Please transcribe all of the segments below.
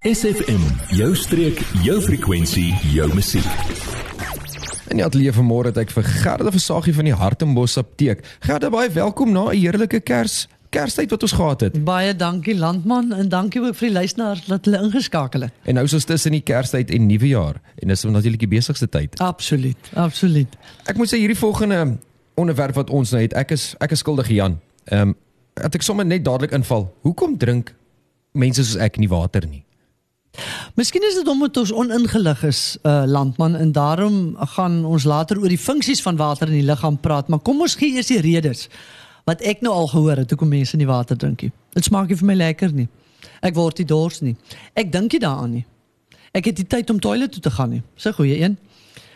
SFM, jou streek, jou frekwensie, jou musiek. In die ateljee vanmôre het ek vir Gerda Versagie van die Hartenbos Apteek. Gerda, baie welkom na 'n heerlike Kers Kerstyd wat ons gehad het. Baie dankie landman en dankie ook vir die luisteraars dat hulle ingeskakel het. En nou is ons tussen die Kerstyd en Nuwejaar en dis natuurlik die besigste tyd. Absoluut, absoluut. Ek moet sê hierdie volgende onderwerp wat ons nou het, ek is ek is skuldig Jan. Ehm um, het ek sommer net dadelik inval. Hoekom drink mense soos ek nie water nie? Miskien is dit omdat ons oningelig is, uh, landman, en daarom gaan ons later oor die funksies van water in die liggaam praat, maar kom ons gee eers die redes wat ek nou al gehoor het hoekom mense nie water drink nie. Dit smaak nie vir my lekker nie. Ek word nie dors nie. Ek dink nie daaraan nie. Ek het nie tyd om toilet toe te gaan nie. Dis 'n goeie een.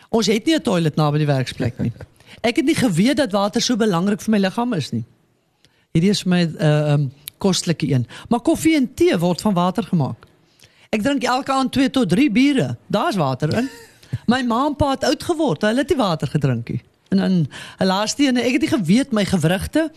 Ons het nie 'n toilet naby die werksplek nie. Ek het nie geweet dat water so belangrik vir my liggaam is nie. Hierdie is my uh, um, kostelike een. Maar koffie en tee word van water gemaak. Ek drink elke aand 2 tot 3 biere. Daar's water in. My ma en pa het oud geword. Hulle het nie water gedrink nie. En dan laaste een, ek het nie geweet my gewrigte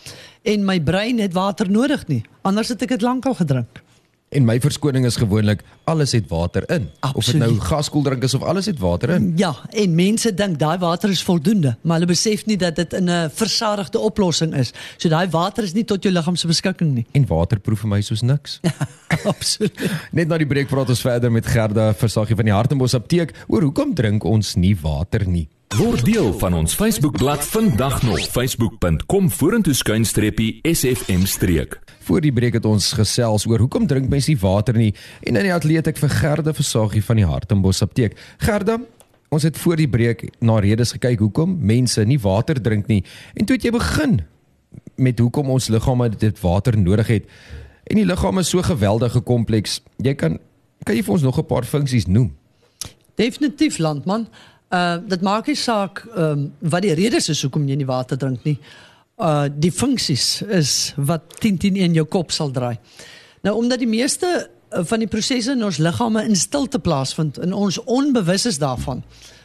en my brein het water nodig nie. Anders het ek dit lankal gedrink. En my verskoning is gewoonlik alles het water in. Absoluut. Of dit nou gaskooldrink is of alles het water in. Ja, en mense dink daai water is voldoende, maar hulle besef nie dat dit 'n versadigde oplossing is. So daai water is nie tot jou liggaam se beskikking nie. En water proe vir my soos niks. Absoluut. Net na die breek praat ons verder met Gerda Versagie van die Hartenbos Apteek oor hoekom drink ons nie water nie. Word deel van ons Facebookblad vandag nog facebook.com vorentoe skuinstreepie SFM streek. Voor die breek het ons gesels oor hoekom drink mense nie water nie en in die ateljee het ek vir Gerda Versagie van die Hartenbos Apteek. Gerda, ons het voor die breek na redes gekyk hoekom mense nie water drink nie en toe het jy begin met hoekom ons liggame dit water nodig het. En die liggaam is so geweldige kompleks. Jy kan kan jy vir ons nog 'n paar funksies noem? Definitief landman. Uh dit maak nie saak ehm um, wat die redes is hoekom jy nie water drink nie. Uh die funksies is wat 10 10 in jou kop sal draai. Nou omdat die meeste uh, van die prosesse in ons liggame in stilte plaasvind en ons onbewus is daarvan.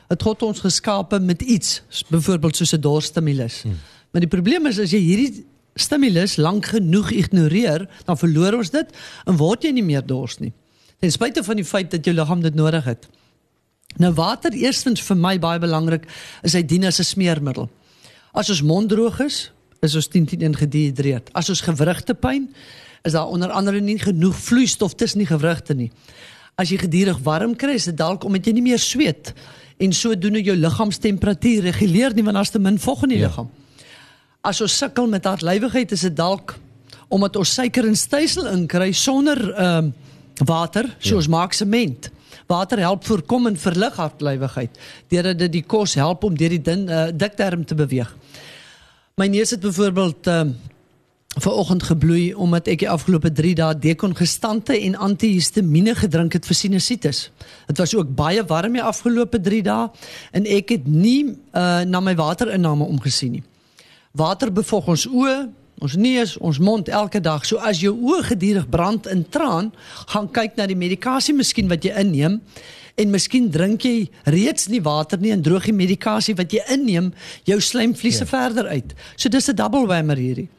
Het God ons geskape met iets, byvoorbeeld soos 'n dorststimulus. Hmm. Maar die probleem is as jy hierdie stimulus lank genoeg ignoreer, dan verloor ons dit en word jy nie meer dors nie. Ten spyte van die feit dat jou liggaam dit nodig het. Nou water eerstens vir my baie belangrik is hy dien as 'n smeermiddel. As ons mond droog is, is ons 10 10 gedehidreerd. As ons gewrigte pyn, is daar onder andere nie genoeg vloeistof tussen die gewrigte nie. As jy gedurig warm kry, is dit dalk omdat jy nie meer sweet en sodoende jou liggaamstemperatuur reguleer nie want daar's te min vog in die ja. liggaam. As ons sukkel met hartlywigheid, is dit dalk omdat ons suiker en stysel inkry sonder ehm um, water, soos ja. maak sement. Water help voorkom en verlig hartlywigheid deurdat dit die kos help om deur die din, uh, dikterm te beweeg. My neus het byvoorbeeld uh, vanoggend gebloei omdat ek die afgelope 3 dae dekongestante en antihistamiene gedrink het vir sinusitis. Dit was ook baie warm die afgelope 3 dae en ek het nie uh, na my waterinname omgesien nie. Water bevog ons oë, ons neus, ons mond elke dag. So as jou oë gedurig brand in traan, gaan kyk na die medikasie miskien wat jy inneem en miskien drink jy reeds nie water nie en droog die medikasie wat jy inneem jou slijmvliese ja. verder uit. So dis 'n double whammer hierdie.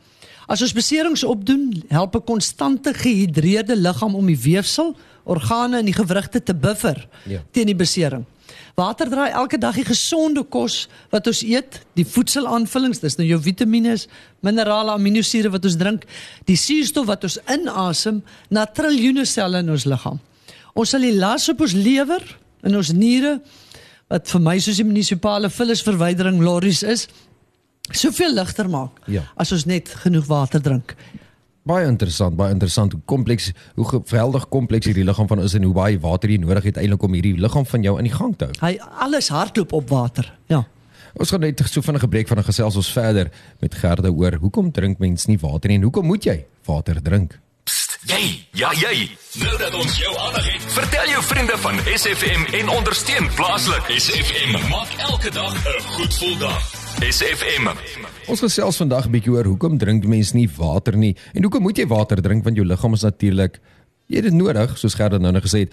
As ons beserings opdoen, help 'n konstante gehidreerde liggaam om die weefsel, organe en die gewrigte te buffer ja. teen die besering. Water draai elke dag die gesonde kos wat ons eet, die voedselaanvullings, dis nou jou vitamiene, minerale, aminosure wat ons drink, die suurstof wat ons inasem na triljoene selle in ons liggaam. Ons sal die las op ons lewer en ons niere wat vir my soos die munisipale vullisverwydering lorries is, soveel ligter maak ja. as ons net genoeg water drink. Baie interessant, baie interessant hoe kompleks, hoe geweldig kompleks hierdie liggaam van is en hoe baie water jy nodig het eintlik om hierdie liggaam van jou in die gang te hou. Hy alles hardloop op water. Ja. Ons gaan net so vinnig 'n gebreek van 'n gesels ons verder met Gerda oor hoekom drink mens nie water nie en hoekom moet jy water drink? Jy, ja jy. Nou dat ons jou aandag het, vertel jou vriende van SFM en ondersteun plaaslik. SFM maak elke dag 'n goed gevoel dag. SFM. Ons gesels vandag 'n bietjie oor hoekom drink mense nie water nie en hoekom moet jy water drink want jou liggaam is natuurlik jy het dit nodig soos Gerda nou net gesê het.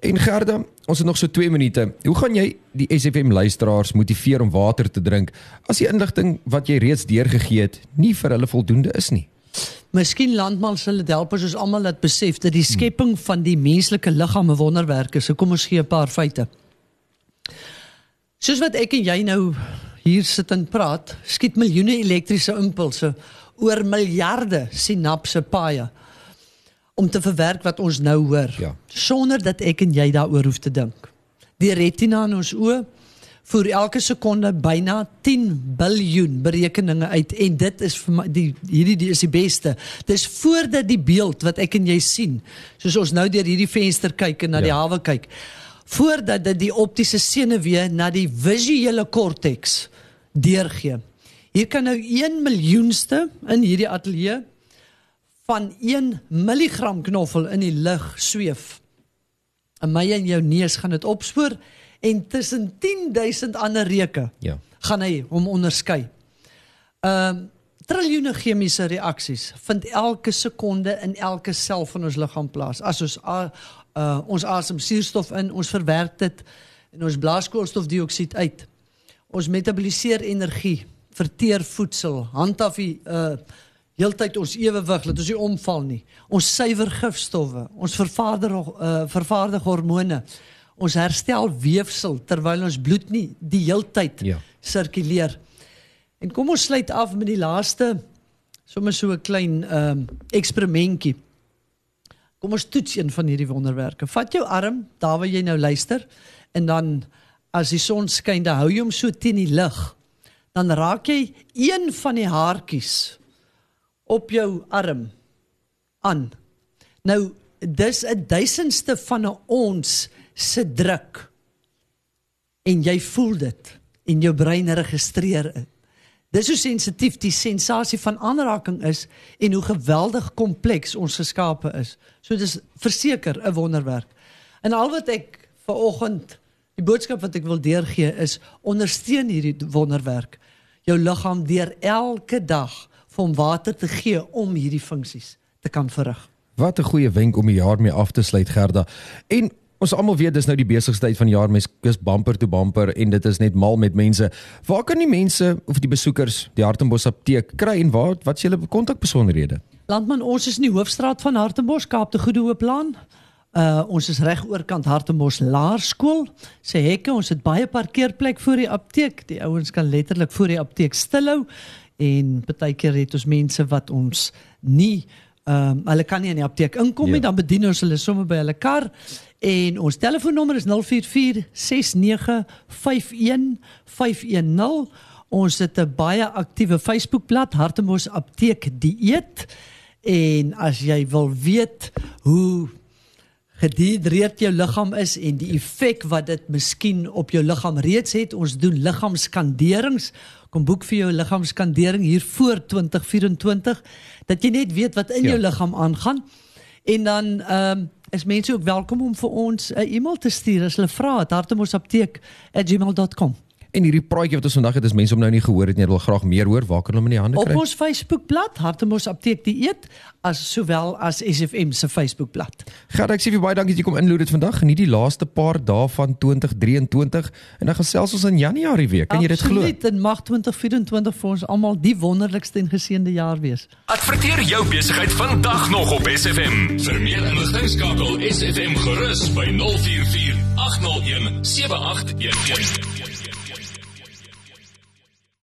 En Gerda, ons het nog so 2 minute. Hoe gaan jy die SFM luisteraars motiveer om water te drink as die inligting wat jy reeds deurgegee het nie vir hulle voldoende is nie? Miskien landman sal dit help as ons almal dit besef dat die skepping van die menslike liggaam 'n wonderwerk is. So kom ons gee 'n paar feite. Soos wat ek en jy nou hier sit en praat, skiet miljoene elektriese impulse oor miljarde sinapse paaie om te verwerk wat ons nou hoor Ja. sonder dat ek en jy daaroor hoef te dink. Die retina in ons oë voer elke sekonde byna 10 biljoen berekeninge uit en dit is vir my die hierdie die is die beste. Dis voordat die beeld wat ek en jy sien, soos ons nou deur hierdie venster kyk en na Ja. die hawe kyk, voordat dit die optiese senuwee na die visuele korteks deurgee. Hier kan nou 1 miljoenste in hierdie ateljee van 1 milligram knoffel in die lug sweef. En my en jou neus gaan dit opspoor en tussen 10000 ander reuke Ja. gaan hy hom onderskei. Ehm um, triljoene chemiese reaksies vind elke sekonde in elke sel van ons liggaam plaas. As ons a- uh, ons asem suurstof in, ons verwerk dit en ons blaas koolstofdioksied uit. Ons metaboliseer energie, verteer voedsel, handhaaf die uh heeltyd ons ewewig, laat ons nie omval nie. Ons suiwer gifstowwe, ons vervaardig uh vervaardig hormone. Ons herstel weefsel terwyl ons bloed nie die heeltyd Ja. sirkuleer. En kom ons sluit af met die laaste sommer so 'n klein ehm um, eksperimentjie. Kom ons toets een van hierdie wonderwerke. Vat jou arm daar waar jy nou luister en dan as die son skyn, dan hou jy hom so teen die lig. Dan raak jy een van die haartjies op jou arm aan. Nou dis 'n duisendste van 'n ons se druk. En jy voel dit en jou brein registreer dit. Dis hoe sensitief die sensasie van aanraking is en hoe geweldig kompleks ons geskape is. So dis verseker 'n wonderwerk. En al wat ek ver oggend die boodskap wat ek wil deurgee is ondersteun hierdie wonderwerk. Jou liggaam deur elke dag hom water te gee om hierdie funksies te kan verrig. Wat 'n goeie wenk om die jaar mee af te sluit Gerda. En ons almal weet dis nou die besigste tyd van die jaar, mens kus bumper to bumper en dit is net mal met mense. Waar kan die mense of die besoekers die Hartenbos apteek kry en waar wat is julle kontakbesonderhede? Landman, ons is in die hoofstraat van Hartenbos, Kaap te Goeie Hooplaan. Uh ons is reg oorkant Hartenbos Laerskool. Sê hekke, ons het baie parkeerplek voor die apteek. Die ouens kan letterlik voor die apteek stilhou en partykeer het ons mense wat ons nie ehm um, hulle kan nie in die apteek inkom nie, Ja. dan bedien ons hulle sommer by hulle kar. En ons telefoonnommer is 044 69 51 510. Ons het 'n baie aktiewe Facebookblad Hartemos Apteek Dieet. En as jy wil weet hoe gedehidreerd jou liggaam is en die effek wat dit miskien op jou liggaam reeds het, ons doen liggaamskanderings. Kom boek vir jou liggaamskandering hier voor 2024 dat jy net weet wat in Ja. jou liggaam aangaan. En dan ehm um, is mense ook welkom om vir ons 'n e-mail te stuur as hulle vra het hartemosapteek@gmail.com. En hierdie praatjie wat ons vandag het, is mense om nou nie gehoor het nie, hulle wil graag meer hoor. Waar kan hulle hom in die hande Op kry? ons Facebookblad Hartemos Apteek Dieet as sowel as SFM se Facebookblad. Gerda, ek sê vir baie dankie dat jy kom inloer dit vandag. Geniet die laaste paar dae van 2023 en dan gesels ons in Januarie weer. Kan jy dit glo? Absoluut, en mag 2024 vir ons almal die wonderlikste en geseënde jaar wees. Adverteer jou besigheid vandag nog op SFM. Vir meer inligting skakel SFM gerus by 044 801 7811.